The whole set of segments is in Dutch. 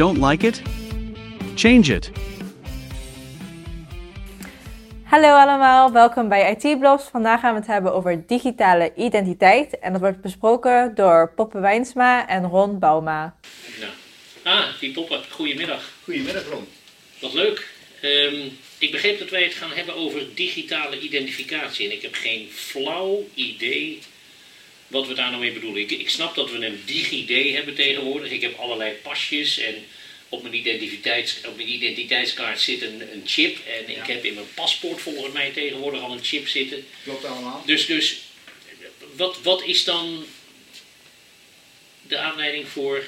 Don't like it? Change it. Hallo allemaal, welkom bij IT Blogs. Vandaag gaan we het hebben over digitale identiteit. En dat wordt besproken door Poppe Wijnsma en Ron Bauma. Nou. Ah, die poppen. Goedemiddag. Goedemiddag Ron. Wat leuk. Ehm, ik begreep dat wij het gaan hebben over digitale identificatie. En ik heb geen flauw idee wat we daar nou mee bedoelen. Ik, ik snap dat we een DigiD hebben tegenwoordig. Ik heb allerlei pasjes en op mijn, identiteits, op mijn identiteitskaart zit een, een chip. En ik heb in mijn paspoort volgens mij tegenwoordig al een chip zitten. Klopt allemaal. Dus, dus wat, wat is dan de aanleiding voor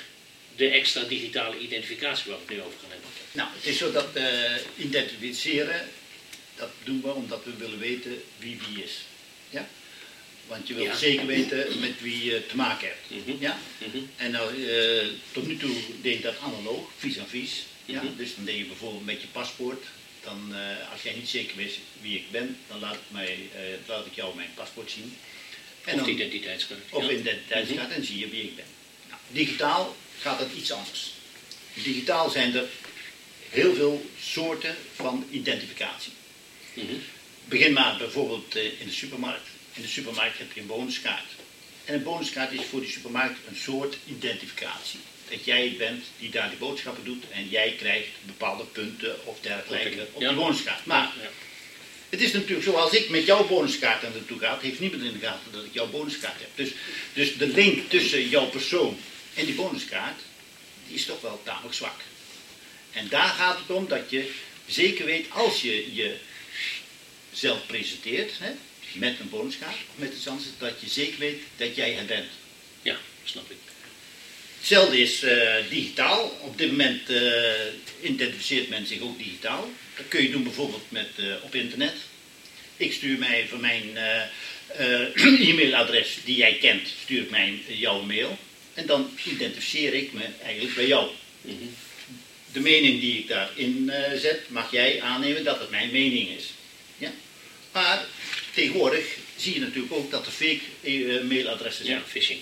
de extra digitale identificatie waar we het nu over gaan hebben? Nou, het is zo dat uh, identificeren, dat doen we omdat we willen weten wie wie is. Ja? Want je wilt Ja. zeker weten met wie je te maken hebt. Mhm. Ja? Mhm. En nou, tot nu toe deed dat analoog, vis-à-vis. Ja? Mhm. Dus dan deed je bijvoorbeeld met je paspoort. Dan, eh, als jij niet zeker wist wie ik ben, dan laat ik, mij, eh, laat ik jou mijn paspoort zien. En Of identiteitskaart. Of identiteitskaart en zie je wie ik ben. Nou, digitaal gaat dat iets anders. Digitaal zijn er heel veel soorten van identificatie. Begin maar bijvoorbeeld in de supermarkt. In de supermarkt heb je een bonuskaart. En een bonuskaart is voor die supermarkt een soort identificatie. Dat jij het bent die daar die boodschappen doet en jij krijgt bepaalde punten of dergelijke op die bonuskaart. Maar Ja. het is natuurlijk zo, als ik met jouw bonuskaart aan naartoe ga, heeft niemand in de gaten dat ik jouw bonuskaart heb. Dus, dus de link tussen jouw persoon en die bonuskaart, die is toch wel tamelijk zwak. En daar gaat het om dat je zeker weet, als je jezelf presenteert, hè, met een bonuskaart of met iets anders, dat je zeker weet dat jij het bent. ja, snap ik. Hetzelfde is eh, digitaal. Op dit moment eh, identificeert men zich ook digitaal. Dat kun je doen bijvoorbeeld met, eh, op internet. Ik stuur mij van mijn e-mailadres die jij kent, stuur ik mij jouw mail. En dan identificeer ik me eigenlijk bij jou. Mhm. De mening die ik daarin zet, mag jij aannemen dat het mijn mening is. Ja? Maar tegenwoordig zie je natuurlijk ook dat er fake eh, mailadressen zijn. Ja, phishing.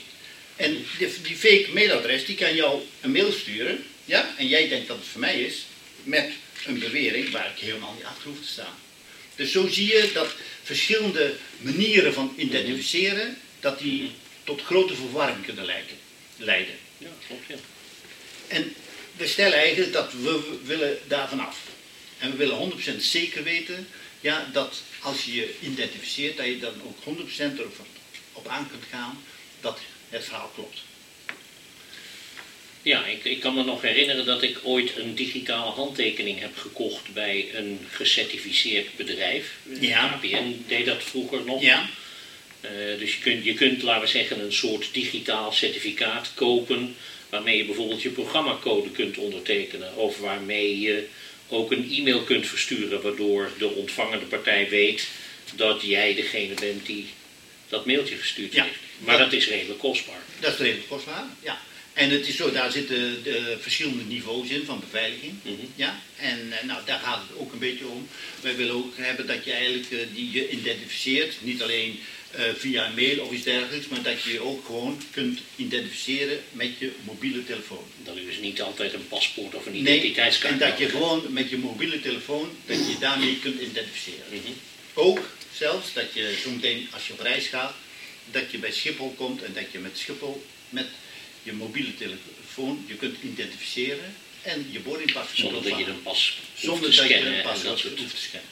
En die, die fake mailadres die kan jou een mail sturen, ja, en jij denkt dat het voor mij is, met een bewering waar ik helemaal niet achter hoef te staan. Dus zo zie je dat verschillende manieren van identificeren, dat die tot grote verwarring kunnen leiden. leiden. Ja, klopt, ja. En we stellen eigenlijk dat we willen daarvan af. En we willen 100% zeker weten ja, dat als je je identificeert, dat je dan ook 100% erop op aan kunt gaan dat het verhaal klopt. Ja, ik, ik kan me nog herinneren dat ik ooit een digitale handtekening heb gekocht bij een gecertificeerd bedrijf. Ja. APN deed dat vroeger nog. Ja, Eh, dus je kunt, je kunt, laten we zeggen, een soort digitaal certificaat kopen. Waarmee je bijvoorbeeld je programmacode kunt ondertekenen. Of waarmee je ook een e-mail kunt versturen. Waardoor de ontvangende partij weet dat jij degene bent die dat mailtje gestuurd Ja. heeft. Maar Dat- dat is redelijk kostbaar. dat is redelijk kostbaar. Ja. En het is zo, daar zitten de verschillende niveaus in van beveiliging. Mhm. Ja? En eh, nou, daar gaat het ook een beetje om. Wij willen ook hebben dat je eigenlijk eh, die je identificeert, niet alleen eh, via een mail of iets dergelijks, maar dat je je ook gewoon kunt identificeren met je mobiele telefoon. Dat u dus niet altijd een paspoort of een Nee, identiteitskaart en dat je gewoon met je mobiele telefoon, dat je daarmee kunt identificeren. Mhm. Ook zelfs dat je zometeen als je op reis gaat, dat je bij Schiphol komt en dat je met Schiphol met je mobiele telefoon je kunt identificeren en je boardingpas kunt Zonder dat je een pas Zonder dat je een en pas hoeft te scannen.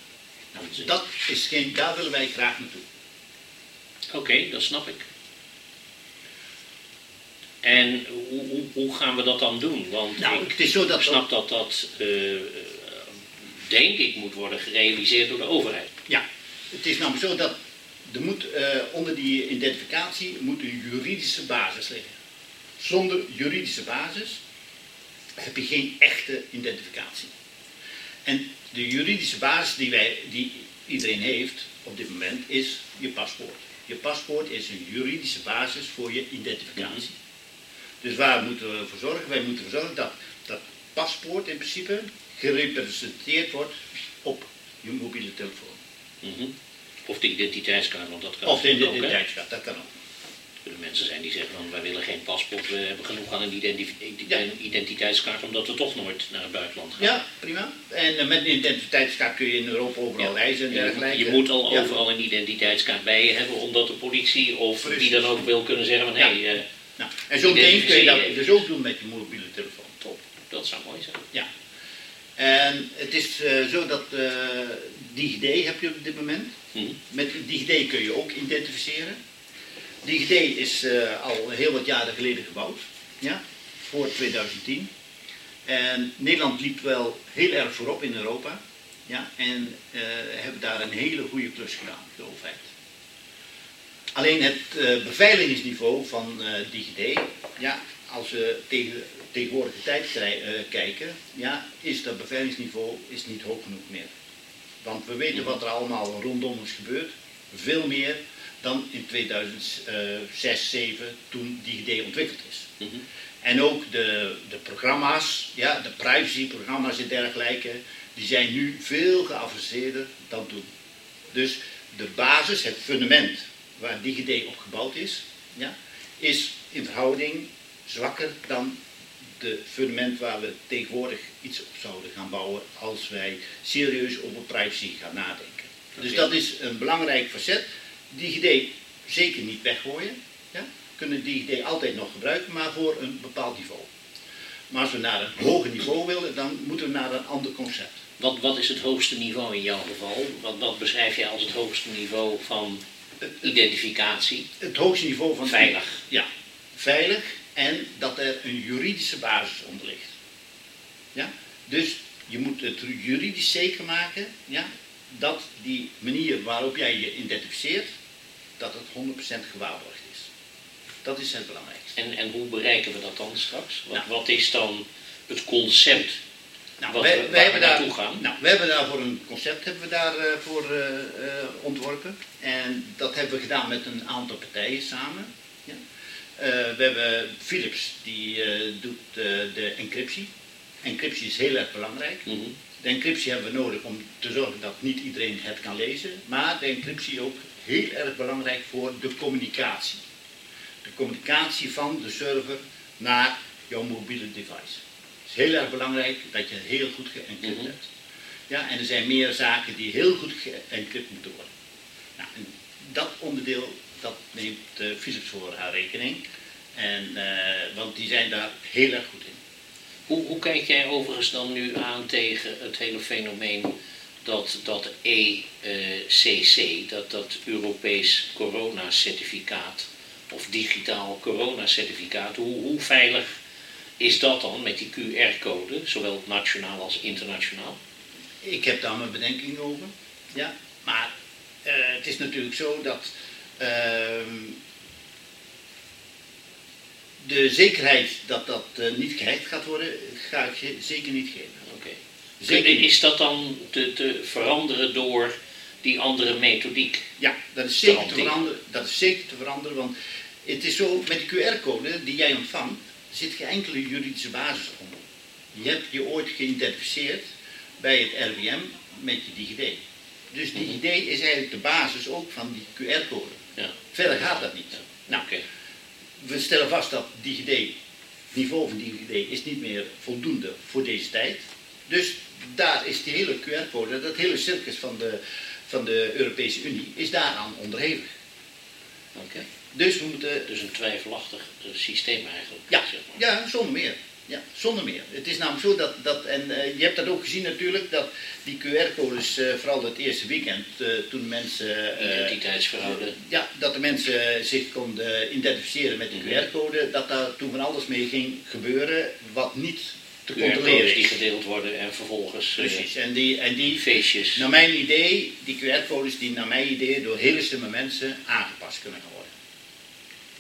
Nou, dat is geen, daar willen wij graag naartoe. Oké, dat snap ik. En hoe, hoe, hoe gaan we dat dan doen? Want Nou, ik het is zo dat snap dat dat, eh, eh, denk ik, moet worden gerealiseerd door de overheid. Ja, het is namelijk zo dat er moet, eh, onder die identificatie moet een juridische basis liggen. Zonder juridische basis heb je geen echte identificatie. En de juridische basis die, wij, die iedereen heeft op dit moment is je paspoort. Je paspoort is een juridische basis voor je identificatie. Dus waar moeten we voor zorgen? Wij moeten ervoor zorgen dat dat paspoort in principe gerepresenteerd wordt op je mobiele telefoon. Mhm. Of de identiteitskaart, want dat kan Of de identiteitskaart, dat kan ook. Kunnen mensen zijn die zeggen van wij willen geen paspoort, we hebben genoeg aan een, identiteitskaart omdat we toch nooit naar het buitenland gaan. Ja, prima. En eh, met een identiteitskaart kun je in Europa overal reizen en dergelijke. je moet al overal een identiteitskaart bij je hebben, omdat de politie of Precies. wie dan ook wil kunnen zeggen van hé, hey, Nou, en ding kun je dat dus ook doen met je mobiele telefoon. top, dat zou mooi zijn. Ja. En het is eh, zo dat eh DigiD heb je op dit moment. Mhm. Met DigiD kun je ook identificeren. DigiD is eh, al heel wat jaren geleden gebouwd, ja, voor 2010. En Nederland liep wel heel erg voorop in Europa. Ja, en eh, hebben daar een hele goede klus gedaan, de overheid. Alleen het eh, beveiligingsniveau van DigiD, ja, als we tegen tegenwoordige tijd kijken, ja, is dat beveiligingsniveau is niet hoog genoeg meer. Want we weten wat er allemaal rondom ons gebeurt. Veel meer dan in 2006, 2007 toen DigiD ontwikkeld is. Mhm. En ook de, de programma's, ja, de privacyprogramma's en dergelijke, die zijn nu veel geavanceerder dan toen. Dus de basis, het fundament waar DigiD op gebouwd is, ja, is in verhouding zwakker dan de fundament waar we tegenwoordig iets op zouden gaan bouwen als wij serieus over privacy gaan nadenken. Dus dat is een belangrijk facet. DigiD zeker niet weggooien. Ja? We kunnen DigiD altijd nog gebruiken, maar voor een bepaald niveau. Maar als we naar een hoger niveau willen, dan moeten we naar een ander concept. Wat, wat is het hoogste niveau in jouw geval? Wat, wat beschrijf jij als het hoogste niveau van identificatie? Het hoogste niveau van... Veilig. Ja, veilig en dat er een juridische basis onder ligt. Ja? Dus je moet het juridisch zeker maken ja, dat die manier waarop jij je identificeert, dat het 100% gewaarborgd is. Dat is het belangrijkste. En, en hoe bereiken we dat dan straks? Wat, Nou. wat is dan het concept? Nou, Wat wij, we- wij waar hebben we daar, naartoe gaan? Nou, we hebben daarvoor een concept hebben we daarvoor voor eh, eh, ontworpen. En dat hebben we gedaan met een aantal partijen samen. Ja. Eh, we hebben Philips, die eh, doet eh, de encryptie. Encryptie is heel erg belangrijk. Mhm. De encryptie hebben we nodig om te zorgen dat niet iedereen het kan lezen. Maar de encryptie ook heel erg belangrijk voor de communicatie. De communicatie van de server naar jouw mobiele device. Het is heel erg belangrijk dat je heel goed geëncrypt Mhm. hebt. Ja, en er zijn meer zaken die heel goed geëncrypt moeten worden. Nou, en dat onderdeel dat neemt eh, Philips voor haar rekening. En, eh, want die zijn daar heel erg goed in. Hoe, hoe kijk jij overigens dan nu aan tegen het hele fenomeen dat dat ECC, dat, dat Europees coronacertificaat of digitaal coronacertificaat, hoe, hoe veilig is dat dan met die QR-code, zowel nationaal als internationaal? Ik heb daar mijn bedenkingen over. Ja, maar eh, het is natuurlijk zo dat ehm, de zekerheid dat dat eh, niet gehackt gaat worden, ga ik zeker niet geven. Zeker. Is dat dan te, te veranderen door die andere methodiek? Ja, dat is zeker te veranderen. Dat is zeker te veranderen, want het is zo met de QR-code die jij ontvangt, zit geen enkele juridische basis onder. Je hebt je ooit geïdentificeerd bij het RWM met je DigiD. Dus DigiD is eigenlijk de basis ook van die QR-code. Ja. Verder gaat dat niet. Nou, we stellen vast dat DigiD, het niveau van DigiD is niet meer voldoende voor deze tijd. Dus daar is die hele QR-code, dat hele circus van de, van de Europese Unie, is daaraan onderhevig. Oké. Dus we moeten... Dus een twijfelachtig systeem eigenlijk. Ja, zeg maar. ja zonder meer. Ja, zonder meer. Het is namelijk zo dat, dat en eh, je hebt dat ook gezien natuurlijk, dat die QR-codes, eh, vooral het eerste weekend, eh, toen mensen... Identiteitsfraude. ja, dat de mensen zich konden identificeren met de Mhm. QR-code, dat daar toen van alles mee ging gebeuren wat niet te controleren die gedeeld worden en vervolgens eh, Precies, en die, en die, feestjes. naar mijn idee, die QR-codes die naar mijn idee door hele slimme mensen aangepast kunnen worden.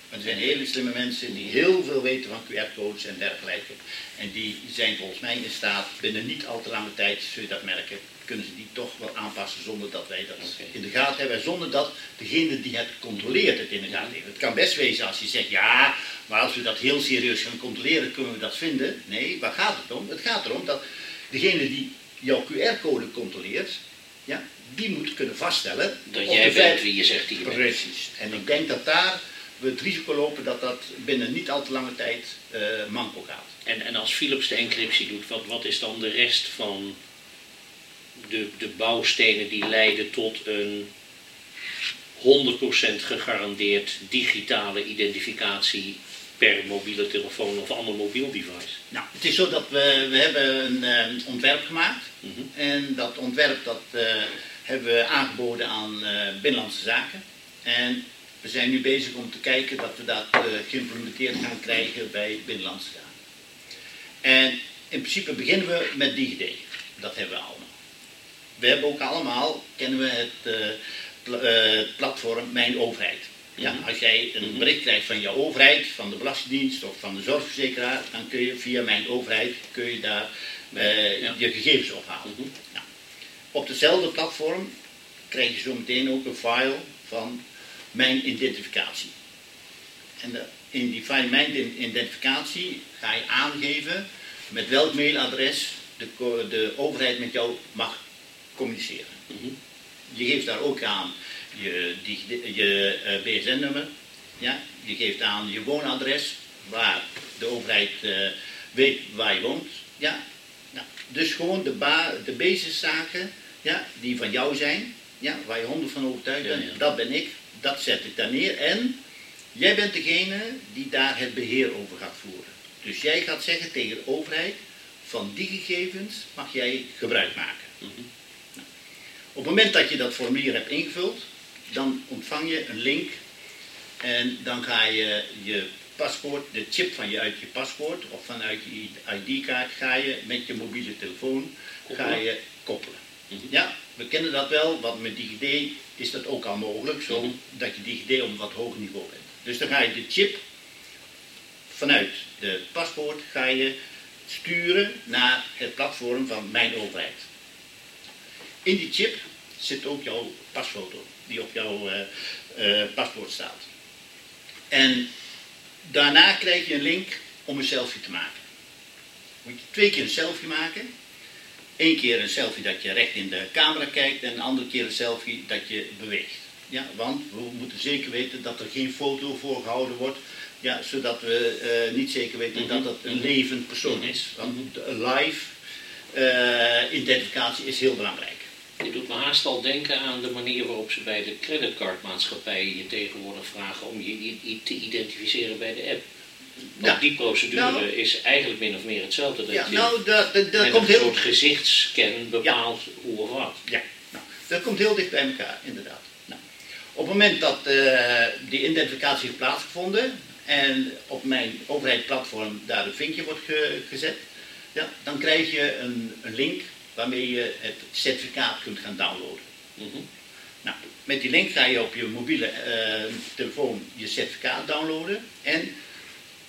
Want er zijn hele slimme mensen die heel veel weten van QR-codes en dergelijke. En die zijn volgens mij in staat, binnen niet al te lange tijd, zul je dat merken, kunnen ze die toch wel aanpassen zonder dat wij dat in de gaten hebben. En zonder dat degene die het controleert het in de gaten heeft. Het kan best wezen als je zegt, ja, maar als we dat heel serieus gaan controleren, kunnen we dat vinden. Nee, waar gaat het om? Het gaat erom dat degene die jouw QR-code controleert, ja, die moet kunnen vaststellen Dat jij bent wie je zegt die je bent. Precies. En ik denk dat daar we het risico lopen dat dat binnen niet al te lange tijd uh, manco gaat. En, en als Philips de encryptie doet, wat, wat is dan de rest van de, de bouwstenen die leiden tot een 100% gegarandeerd digitale identificatie per mobiele telefoon of ander mobiel device? Nou, het is zo dat we, we hebben een uh, ontwerp gemaakt. Mm En dat ontwerp dat, uh, hebben we aangeboden aan uh, Binnenlandse Zaken. En we zijn nu bezig om te kijken dat we dat geïmplementeerd gaan krijgen bij Binnenlandse Zaken. En in principe beginnen we met DigiD. Dat hebben we allemaal. We hebben ook allemaal, kennen we het platform Mijn Overheid. Ja, mhm. als jij een mhm. bericht krijgt van je overheid, van de Belastingdienst of van de zorgverzekeraar, dan kun je via mijn overheid kun je daar uh, je gegevens ophalen. Mm Op dezelfde platform krijg je zo meteen ook een file van mijn identificatie. En de, in die file mijn identificatie ga je aangeven met welk mailadres de, de overheid met jou mag communiceren. Mhm. Je geeft daar ook aan je, je uh, eh, BSN-nummer, ja, je geeft aan je woonadres, waar de overheid uh, weet waar je woont. Ja. Nou, dus gewoon de, ba de basiszaken ja, die van jou zijn, ja, waar je honderd van overtuigd bent, ja, dat ben ik, dat zet ik daar neer. En jij bent degene die daar het beheer over gaat voeren. Dus jij gaat zeggen tegen de overheid, van die gegevens mag jij gebruik maken. Mm -hmm. Op het moment dat je dat formulier hebt ingevuld, dan ontvang je een link en dan ga je je paspoort, de chip van je uit je paspoort of vanuit je ID-kaart ga je met je mobiele telefoon ga je koppelen. Mhm. Ja, we kennen dat wel, want met DigiD is dat ook al mogelijk, zo mhm. dat je DigiD op een wat hoger niveau bent. Dus dan ga je de chip vanuit de paspoort ga je sturen naar het platform van mijn overheid. In die chip zit ook jouw pasfoto die op jouw uh, paspoort staat. En daarna krijg je een link om een selfie te maken. Moet je twee keer een selfie maken. Eén keer een selfie dat je recht in de camera kijkt en een andere keer een selfie dat je beweegt. Ja, want we moeten zeker weten dat er geen foto voor gehouden wordt, ja, zodat we uh, niet zeker weten mm -hmm. dat het een levend persoon is. Want live uh, identificatie is heel belangrijk. Je doet me haast al denken aan de manier waarop ze bij de creditcardmaatschappijen je tegenwoordig vragen om je te identificeren bij de app. Want die procedure nou, is eigenlijk min of meer hetzelfde. Dat ja, je nou, dat, dat, komt een heel... soort gezichtsscan bepaalt hoe of wat. Ja, nou, dat komt heel dicht bij elkaar, inderdaad. Nou, op het moment dat uh, die identificatie heeft plaatsgevonden en op mijn overheidsplatform daar een vinkje wordt ge gezet, ja, dan krijg je een, een link waarmee je het certificaat kunt gaan downloaden. Mhm. nou, met die link ga je op je mobiele uh, telefoon je certificaat downloaden. En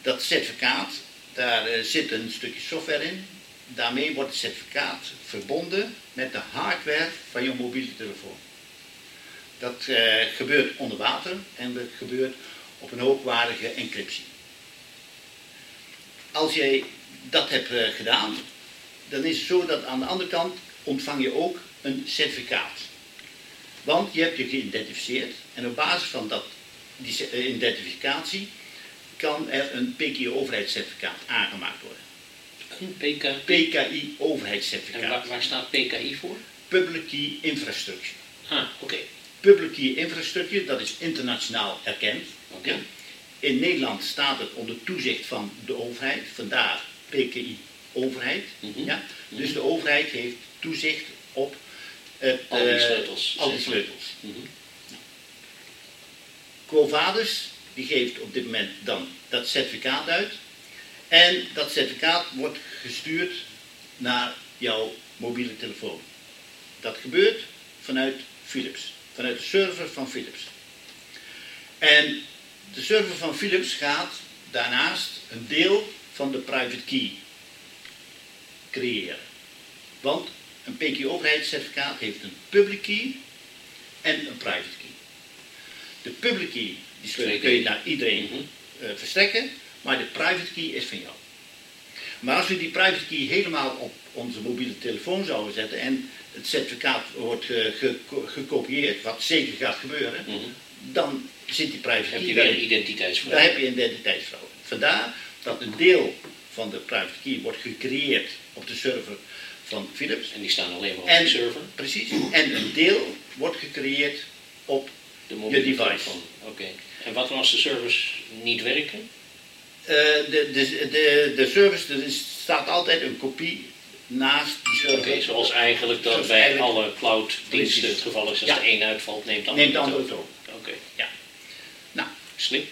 dat certificaat, daar uh, zit een stukje software in. Daarmee wordt het certificaat verbonden met de hardware van je mobiele telefoon. Dat uh, gebeurt onder water en dat gebeurt op een hoogwaardige encryptie. Als jij dat hebt gedaan, dan is het zo dat aan de andere kant ontvang je ook een certificaat. Want je hebt je geïdentificeerd en op basis van dat, die eh, identificatie kan er een PKI-overheidscertificaat aangemaakt worden. Een PKI? PKI-overheidscertificaat. En waar, waar, staat PKI voor? Public Key Infrastructure. Ah, oké. Public Key Infrastructure, dat is internationaal erkend. Oké. In Nederland staat het onder toezicht van de overheid, vandaar PKI overheid. Mhm. ja? Dus mhm. de overheid heeft toezicht op het, al die sleutels. al die sleutels. Mm Quo Vadis, die geeft op dit moment dan dat certificaat uit. En dat certificaat wordt gestuurd naar jouw mobiele telefoon. Dat gebeurt vanuit Philips, vanuit de server van Philips. En de server van Philips gaat daarnaast een deel van de private key creëren. Want een PKI-overheidscertificaat heeft een public key en een private key. De public key die kun je naar iedereen uh, verstrekken, maar de private key is van jou. Maar als we die private key helemaal op onze mobiele telefoon zouden zetten en het certificaat wordt uh, gekopieerd, wat zeker gaat gebeuren, mhm. dan zit die private heb key je weer een identiteitsvraag. Daar heb je identiteitsfraude. Vandaar dat een deel van de private key wordt gecreëerd op de server van Philips. En die staan alleen maar op En- de server. Precies. En een deel wordt gecreëerd op De mobiele device. Oké. En wat als de servers niet werken? eh, de, de, de, de service. Er staat altijd een kopie naast die Oké, server. zoals eigenlijk dat Zoals bij eigenlijk- alle cloud-diensten Precies. het geval is. Als Ja. de een uitvalt, neemt de Neemt de ander andere het over. Oké, Ja. Nou, slim.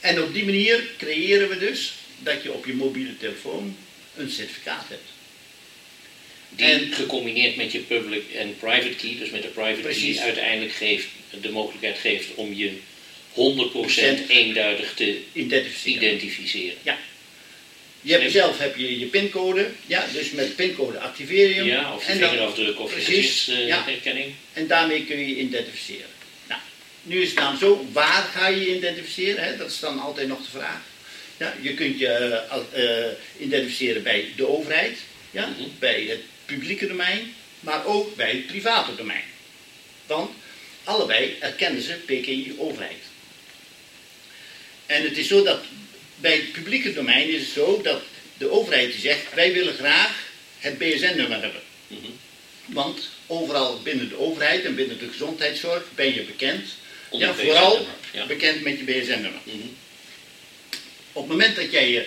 en op die manier creëren we dus dat je op je mobiele telefoon een certificaat hebt. Die En- gecombineerd met je public en private key, dus met de private Precies. key, uiteindelijk geeft, de mogelijkheid geeft om je 100% eenduidig te Identificeren. identificeren. Je hebt zelf heb je je pincode, ja, dus met de pincode activeer je hem. Ja, of je en, dan- vingerafdruk of ja. gezichtsherkenning. en daarmee kun je je identificeren. Nou, nu is het dan zo, waar ga je je identificeren? Hè? Dat is dan altijd nog de vraag. Ja, je kunt je eh, eh, identificeren bij de overheid, ja, Mhm. bij het publieke domein, maar ook bij het private domein. Want allebei erkennen ze PKI overheid. En het is zo dat bij het publieke domein is het zo dat de overheid die zegt wij willen graag het BSN-nummer hebben. Mhm. Want overal binnen de overheid en binnen de gezondheidszorg ben je bekend. Ja, vooral ja. bekend met je BSN-nummer. Mhm. Op het moment dat jij je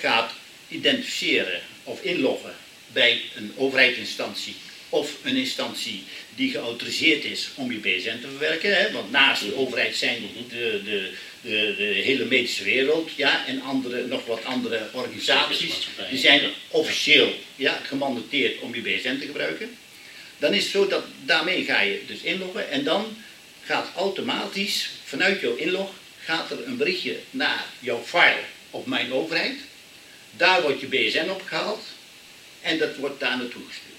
gaat identificeren of inloggen bij een overheidsinstantie of een instantie die geautoriseerd is om je BSN te verwerken, hè, want naast de overheid zijn de, de, de, de hele medische wereld ja, en andere, nog wat andere organisaties, die zijn officieel ja, gemandateerd om je BSN te gebruiken. Dan is het zo dat daarmee ga je dus inloggen en dan gaat automatisch vanuit jouw inlog gaat er een berichtje naar jouw file op mijn overheid. Daar wordt je BSN opgehaald en dat wordt daar naartoe gestuurd.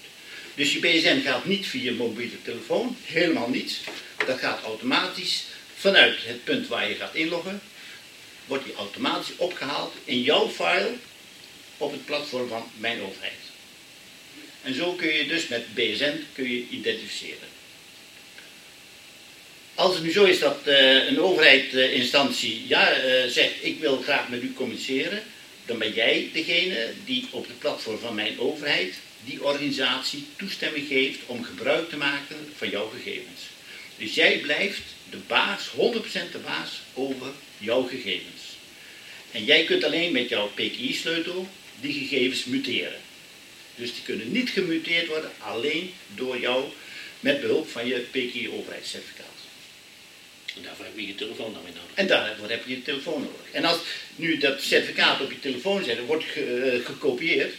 Dus je BSN gaat niet via mobiele telefoon, helemaal niet. Dat gaat automatisch vanuit het punt waar je gaat inloggen, wordt die automatisch opgehaald in jouw file op het platform van mijn overheid. En zo kun je dus met BSN kun je identificeren. Als het nu zo is dat eh, een overheidsinstantie ja, eh, zegt ik wil graag met u communiceren, dan ben jij degene die op het platform van mijn overheid die organisatie toestemming geeft om gebruik te maken van jouw gegevens. Dus jij blijft de baas, 100% de baas over jouw gegevens. En jij kunt alleen met jouw PKI-sleutel die gegevens muteren. Dus die kunnen niet gemuteerd worden alleen door jou met behulp van je PKI-overheidscertificaat. En daarvoor heb je je telefoon dan weer nodig. En daarvoor heb je je telefoon nodig. En als nu dat certificaat op je telefoon zet wordt ge- eh, gekopieerd,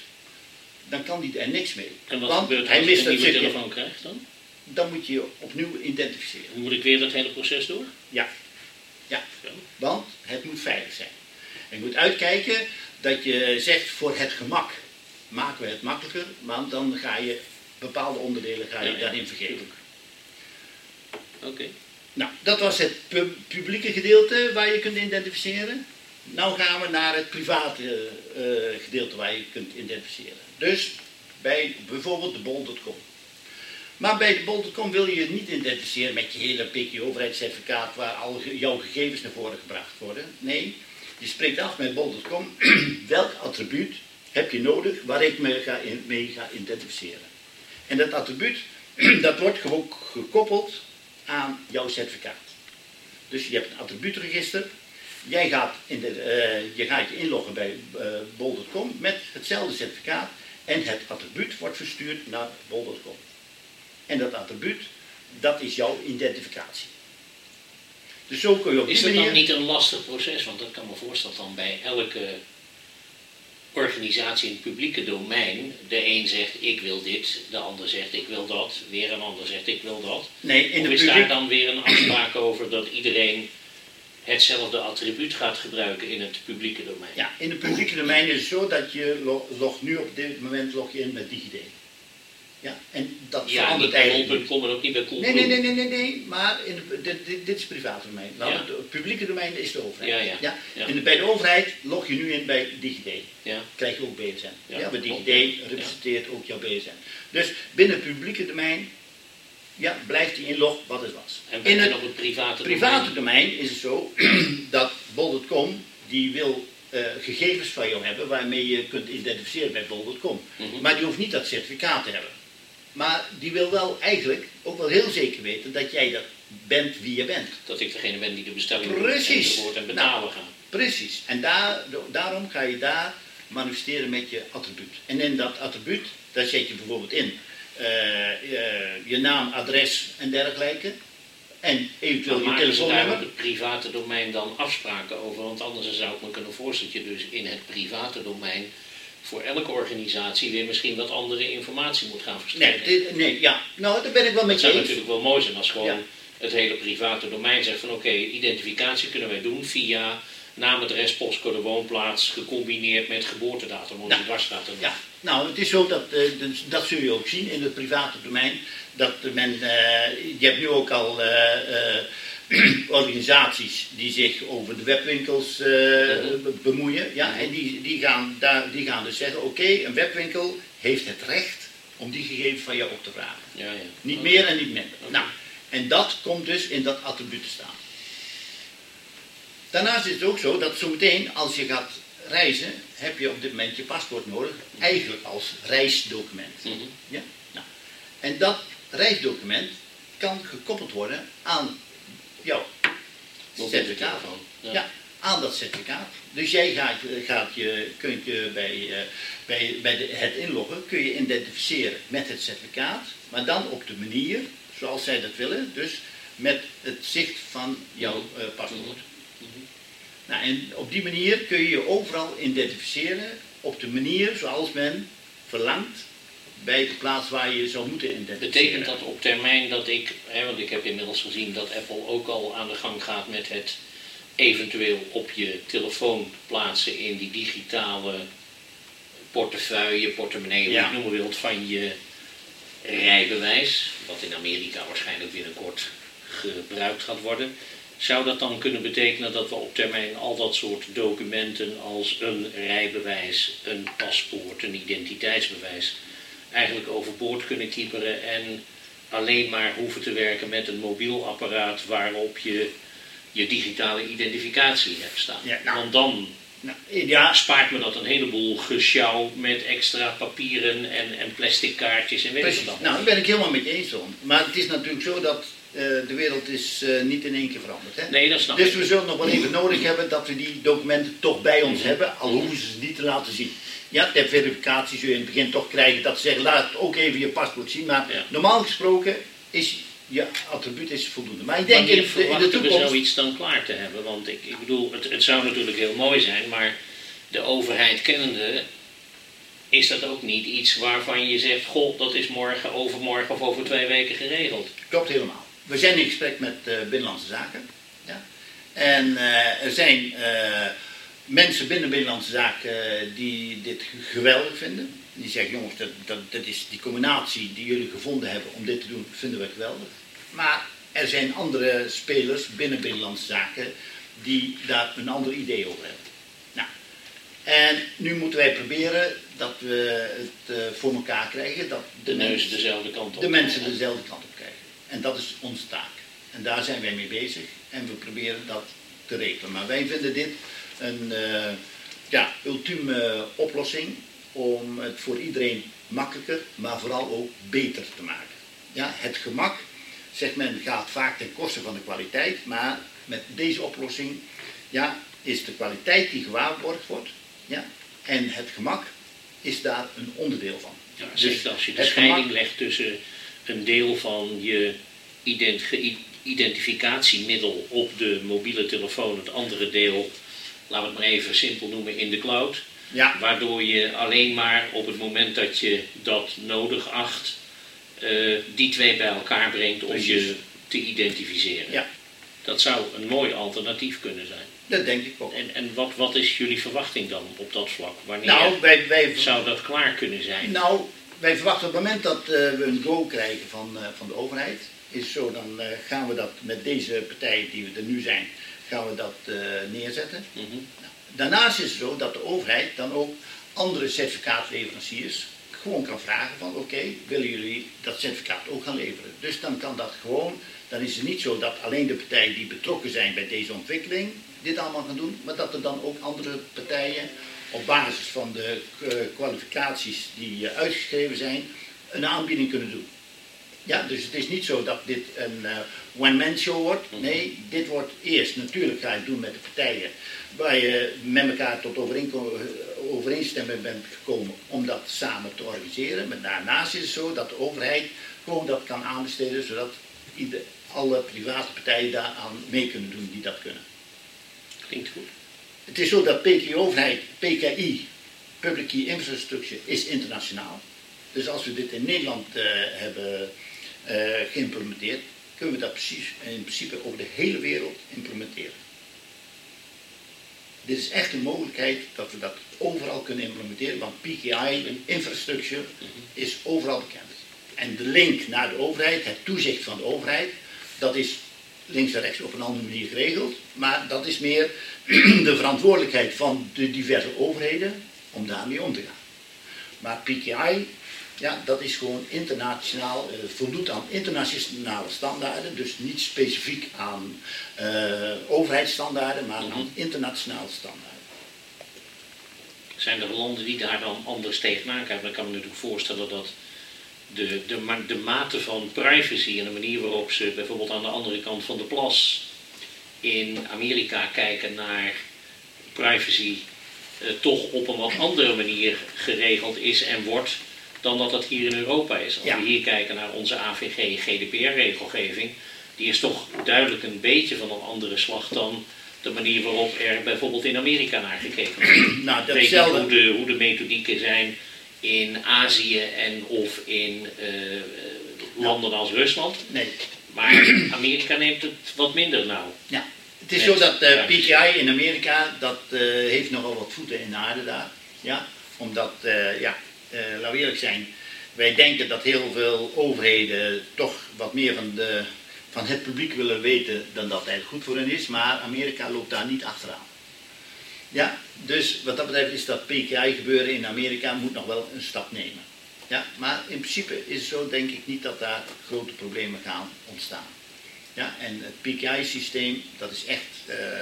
dan kan die er niks mee. En wat Want gebeurt hij als je mist een nieuwe telefoon krijgt dan? Dan moet je je opnieuw identificeren. Moet ik weer dat hele proces door? Ja. Ja. Zo. Want het moet veilig zijn. En je moet uitkijken dat je zegt voor het gemak maken we het makkelijker, want dan ga je bepaalde onderdelen ga je Ja, ja, daarin vergeten. Oké. Nou, dat was het pu- publieke gedeelte waar je kunt identificeren. Nou gaan we naar het private eh, gedeelte waar je kunt identificeren. Dus bij bijvoorbeeld de bol.com. Maar bij de bol.com wil je niet identificeren met je hele PK-overheidscertificaat waar al jouw gegevens naar voren gebracht worden. Nee, je spreekt af met bol.com welk attribuut heb je nodig waar ik me ga in- mee ga identificeren. En dat attribuut dat wordt gewoon gekoppeld aan jouw certificaat. Dus je hebt een attribuutregister. Jij gaat, in de, eh, je gaat je inloggen bij eh, bol.com met hetzelfde certificaat en het attribuut wordt verstuurd naar bol.com. En dat attribuut, dat is jouw identificatie. Dus zo kun je op Is dat dan niet een lastig proces? Want dat kan me voorstellen dan bij elke organisatie in het publieke domein. De een zegt ik wil dit, de ander zegt ik wil dat, weer een ander zegt ik wil dat. Nee, in of is daar publiek... dan weer een afspraak over dat iedereen hetzelfde attribuut gaat gebruiken in het publieke domein? Ja, in het publieke domein is het zo dat je lo- logt nu op dit moment log je in met DigiD. Ja, en dat Ja, verandert eigenlijk ook niet bij Nee, nee, nee, nee, nee, nee, maar in de, dit, dit, is privaat domein. Nou, Ja. Het publieke domein is de overheid. Ja, ja. Ja. En de- bij de overheid log je nu in bij DigiD. Ja. Krijg je ook BSN. Ja, Ja, bij klopt, DigiD representeert ook jouw BSN. Dus binnen het publieke domein ja, blijft die inlog wat het was. En, In het het private private domein? domein is het zo dat bol.com die wil eh, gegevens van jou hebben waarmee je kunt identificeren bij bol.com. Mhm. Maar die hoeft niet dat certificaat te hebben. Maar die wil wel eigenlijk ook wel heel zeker weten dat jij dat bent wie je bent. Dat ik degene ben die de bestelling Precies. enzovoort en betalen Nou. gaat. Precies. En daar, daarom ga je daar manifesteren met je attribuut. En in dat attribuut, daar zet je bijvoorbeeld in eh, eh, je naam, adres en dergelijke. En eventueel Maar je telefoonnummer. het private domein dan afspraken over? Want anders zou ik me kunnen voorstellen dat je dus in het private domein voor elke organisatie weer misschien wat andere informatie moet gaan Nee, verstrekken. dit- nee, ja. Nou, daar ben ik wel met Het je zou eens. natuurlijk wel mooi zijn als gewoon Ja. het hele private domein zegt van oké, identificatie kunnen wij doen via naam, adres, postcode, woonplaats, gecombineerd met geboortedatum, Ja. die dwarsstaat Ja, nou, het is zo dat, eh, dus dat zul je ook zien in het private domein. Dat men, eh, je hebt nu ook al eh, organisaties die zich over de webwinkels eh, Mhm. be- bemoeien. Ja, en die, die, gaan daar, die gaan dus zeggen, oké, een webwinkel heeft het recht om die gegevens van jou op te vragen. Ja, ja. Niet meer en niet minder. Nou, en dat komt dus in dat attribuut te staan. Daarnaast is het ook zo dat zometeen als je gaat reizen, heb je op dit moment je paspoort nodig, eigenlijk als reisdocument. Mhm. Ja? Nou, en dat reisdocument kan gekoppeld worden aan jouw Mobiele certificaat. telefoon, Ja. ja. aan dat certificaat. Dus jij gaat, gaat je, kunt je bij, eh, bij, bij de, het inloggen kun je identificeren met het certificaat, maar dan op de manier zoals zij dat willen, dus met het zicht van jouw eh, paspoort. Nou, en op die manier kun je je overal identificeren op de manier zoals men verlangt bij de plaats waar je zou moeten identificeren. Betekent dat op termijn dat ik, hè, want ik heb inmiddels gezien dat Apple ook al aan de gang gaat met het eventueel op je telefoon plaatsen in die digitale portefeuille, portemonnee, hoe je Ja. het noemen wilt, van je rijbewijs, wat in Amerika waarschijnlijk binnenkort gebruikt gaat worden. Zou dat dan kunnen betekenen dat we op termijn al dat soort documenten als een rijbewijs, een paspoort, een identiteitsbewijs eigenlijk overboord kunnen kieperen en alleen maar hoeven te werken met een mobiel apparaat waarop je je digitale identificatie hebt staan. Ja, nou. Want dan Nou, ja, spaart me dat een heleboel gesjouw met extra papieren en, en plastic kaartjes en weet Precies. wat Nou, daar ben ik helemaal met je eens, Ron. Maar het is natuurlijk zo dat eh, de wereld is eh, niet in één keer veranderd. Hè? Nee, dat snap Dus ik. we zullen nog wel even nodig hebben dat we die documenten toch bij ons hebben, al hoeven ze ze niet te laten zien. Ja, ter verificatie zul je in het begin toch krijgen dat ze zeggen, laat ook even je paspoort zien. Maar Ja. normaal gesproken is je attribuut is voldoende. Maar ik denk in, de- in de verwachten we toekomst... zoiets dan klaar te hebben? Want ik, ik bedoel, het, het zou natuurlijk heel mooi zijn, maar de overheid kennende is dat ook niet iets waarvan je zegt, goh, dat is morgen, overmorgen of over twee weken geregeld. Klopt helemaal. We zijn in gesprek met eh, Binnenlandse Zaken. Ja. En eh, er zijn eh, mensen binnen Binnenlandse Zaken eh, die dit geweldig vinden. Die zeggen, jongens, dat, dat, dat is die combinatie die jullie gevonden hebben om dit te doen, vinden we geweldig. Maar er zijn andere spelers binnen Binnenlandse Zaken die daar een ander idee over hebben. Nou, en nu moeten wij proberen dat we het eh, voor elkaar krijgen. Dat De mensen- dezelfde kant op. de mensen dezelfde kant op krijgen. En dat is onze taak. En daar zijn wij mee bezig en we proberen dat te regelen. Maar wij vinden dit een eh, ja, ultieme oplossing om het voor iedereen makkelijker, maar vooral ook beter te maken. Ja, het gemak, zegt men, gaat vaak ten koste van de kwaliteit, maar met deze oplossing ja, is de kwaliteit die gewaarborgd wordt ja, en het gemak is daar een onderdeel van. Ja, Dus als je de scheiding gemak- legt tussen een deel van je ident- identificatiemiddel op de mobiele telefoon, het andere deel, laten we het maar even simpel noemen, in de cloud. Ja, Waardoor je alleen maar op het moment dat je dat nodig acht, eh, die twee bij elkaar brengt om Precies. je te identificeren. Ja. Dat zou een mooi alternatief kunnen zijn. dat denk ik ook. En, en wat, wat is jullie verwachting dan op dat vlak? Wanneer Nou, wij, wij, zou dat klaar kunnen zijn? nou, wij verwachten op het moment dat eh, we een go krijgen van, eh, van de overheid, is zo, dan gaan we dat met deze partijen die we er nu zijn, gaan we dat eh, neerzetten. Mhm. Daarnaast is het zo dat de overheid dan ook andere certificaatleveranciers gewoon kan vragen van oké, willen jullie dat certificaat ook gaan leveren? Dus dan kan dat gewoon, dan is het niet zo dat alleen de partijen die betrokken zijn bij deze ontwikkeling dit allemaal gaan doen, maar dat er dan ook andere partijen op basis van de eh, kwalificaties die eh, uitgeschreven zijn, een aanbieding kunnen doen. Ja, dus het is niet zo dat dit een uh, one-man show wordt. Nee, dit wordt eerst, natuurlijk ga je het doen met de partijen waar je met elkaar tot overeenstemming bent gekomen om dat samen te organiseren. Maar daarnaast is het zo dat de overheid gewoon dat kan aanbesteden, zodat ieder, alle private partijen daaraan mee kunnen doen die dat kunnen. Klinkt goed. Het is zo dat PKI-overheid, PKI, Public Key Infrastructure, is internationaal. Dus als we dit in Nederland uh, hebben geïmplementeerd, kunnen we dat precies in principe over de hele wereld implementeren. Dit is echt een mogelijkheid dat we dat overal kunnen implementeren, want PKI, infrastructure, is overal bekend. En de link naar de overheid, het toezicht van de overheid, dat is links en rechts op een andere manier geregeld. Maar dat is meer de verantwoordelijkheid van de diverse overheden om daarmee om te gaan. Maar PKI, ja, dat is gewoon internationaal, uh, voldoet aan internationale standaarden. Dus niet specifiek aan uh, overheidsstandaarden, maar aan Mhm. internationale standaarden. Zijn er landen die daar dan anders tegenaan kijken? Dan kan ik me natuurlijk voorstellen dat de, de, ma- de mate van privacy en de manier waarop ze bijvoorbeeld aan de andere kant van de plas in Amerika kijken naar privacy eh, toch op een wat andere manier geregeld is en wordt dan dat dat hier in Europa is. Als Ja. we hier kijken naar onze AVG, GDPR-regelgeving, die is toch duidelijk een beetje van een andere slag dan de manier waarop er bijvoorbeeld in Amerika naar gekeken wordt. Nou, Ik weet hoe de, hoe de methodieken zijn in Azië en of in eh, eh, landen als Rusland. Nee, Maar Amerika neemt het wat minder nauw. Ja, het is Net, zo dat eh, ja. PKI in Amerika, dat eh, heeft nogal wat voeten in de aarde daar. Ja, omdat, eh, ja, eh, laten we eerlijk zijn, wij denken dat heel veel overheden toch wat meer van, de, van het publiek willen weten dan dat eigenlijk goed voor hen is. Maar Amerika loopt daar niet achteraan. Ja, dus wat dat betreft is dat PKI gebeuren in Amerika moet nog wel een stap nemen. Ja, maar in principe is het zo, denk ik niet dat daar grote problemen gaan ontstaan. Ja, en het PKI-systeem, dat is echt, eh,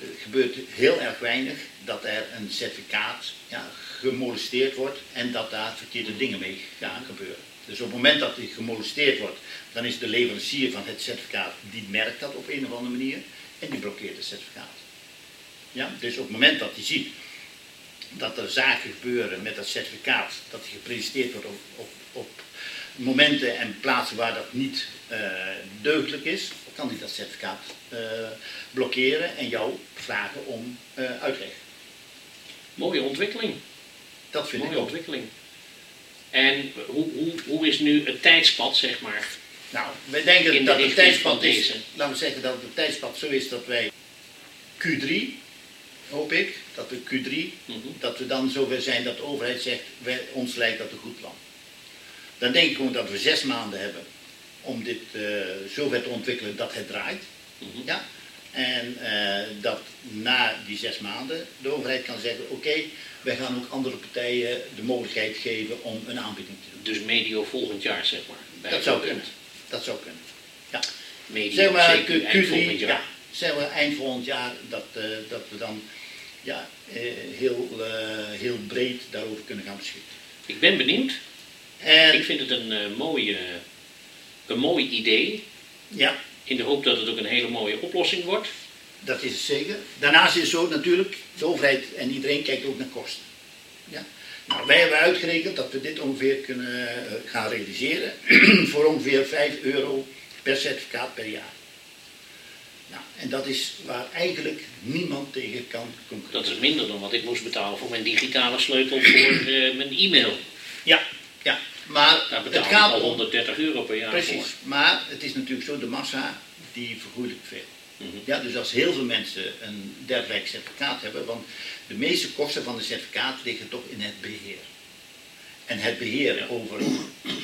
er gebeurt heel erg weinig dat er een certificaat ja, gemolesteerd wordt en dat daar verkeerde dingen mee gaan gebeuren. Dus op het moment dat die gemolesteerd wordt, dan is de leverancier van het certificaat, die merkt dat op een of andere manier en die blokkeert het certificaat. Ja, dus op het moment dat hij ziet dat er zaken gebeuren met dat certificaat, dat die gepresenteerd wordt op, op, op momenten en plaatsen waar dat niet eh, deugdelijk is, kan hij dat certificaat eh, blokkeren en jou vragen om eh, uitleg. Mooie ontwikkeling. Dat vind Mooie ik ook. ontwikkeling. En hoe, hoe, hoe is nu het tijdspad, zeg maar? Nou, wij denken de dat het tijdspad is, deze. laten we zeggen dat het tijdspad zo is dat wij Q3, hoop ik, dat we Q3, Mhm. dat we dan zover zijn dat de overheid zegt, wij, ons lijkt dat een goed plan. Dan denk ik gewoon dat we zes maanden hebben om dit eh, zover te ontwikkelen dat het draait. Mhm. Ja? En eh, dat na die zes maanden de overheid kan zeggen, oké, wij gaan ook andere partijen de mogelijkheid geven om een aanbieding te doen. Dus medio volgend jaar, zeg maar. Dat zou kunnen. Dat zou kunnen. Ja. Medio, Zeg maar zeker Q- eind volgend Q3, jaar. ja, zeg maar eind volgend jaar, dat, eh, dat we dan ja, eh, heel, heel breed daarover kunnen gaan beschikken. Ik ben benieuwd. En Ik vind het een, mooie, een mooi idee. ja, In de hoop dat het ook een hele mooie oplossing wordt. dat is het zeker. Daarnaast is het zo natuurlijk, de overheid en iedereen kijkt ook naar kosten. Ja. Nou, wij hebben uitgerekend dat we dit ongeveer kunnen eh, gaan realiseren voor ongeveer 5 euro per certificaat per jaar. Nou, en dat is waar eigenlijk niemand tegen kan concurreren. Dat is minder dan wat ik moest betalen voor mijn digitale sleutel voor eh, mijn e-mail. Ja, ja. Maar Daar het betaal gaat al om... 130 euro per jaar Precies, voor. maar het is natuurlijk zo, de massa die vergoeilijkt veel. Mhm. Ja, dus als heel veel mensen een dergelijk certificaat hebben, want de meeste kosten van een certificaat liggen toch in het beheer. En het beheer Ja. over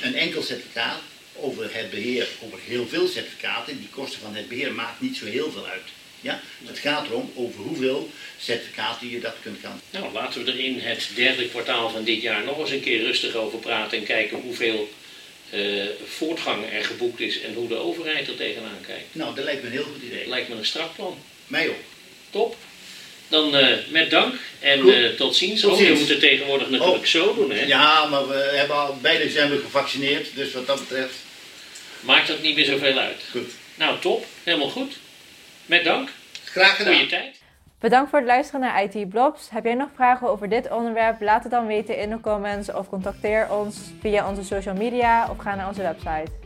een enkel certificaat, over het beheer over heel veel certificaten, die kosten van het beheer maakt niet zo heel veel uit. Ja? Het gaat erom over hoeveel certificaten je dat kunt gaan. Nou, laten we er in het derde kwartaal van dit jaar nog eens een keer rustig over praten en kijken hoeveel eh, voortgang er geboekt is en hoe de overheid er tegenaan kijkt. Nou, dat lijkt me een heel goed idee. Lijkt me een strak plan. Mij ook. Top. Dan eh, met dank en eh, tot ziens. Tot oh, je ziens. moet het tegenwoordig natuurlijk Oh. zo doen, hè? Ja, maar we hebben al, beide zijn we gevaccineerd, dus wat dat betreft, Maakt dat niet meer zoveel uit. goed. Nou, top. Helemaal goed. Met dank. Graag gedaan. Goeie tijd. Bedankt voor het luisteren naar IT Blobs. Heb jij nog vragen over dit onderwerp? Laat het dan weten in de comments of contacteer ons via onze social media of ga naar onze website.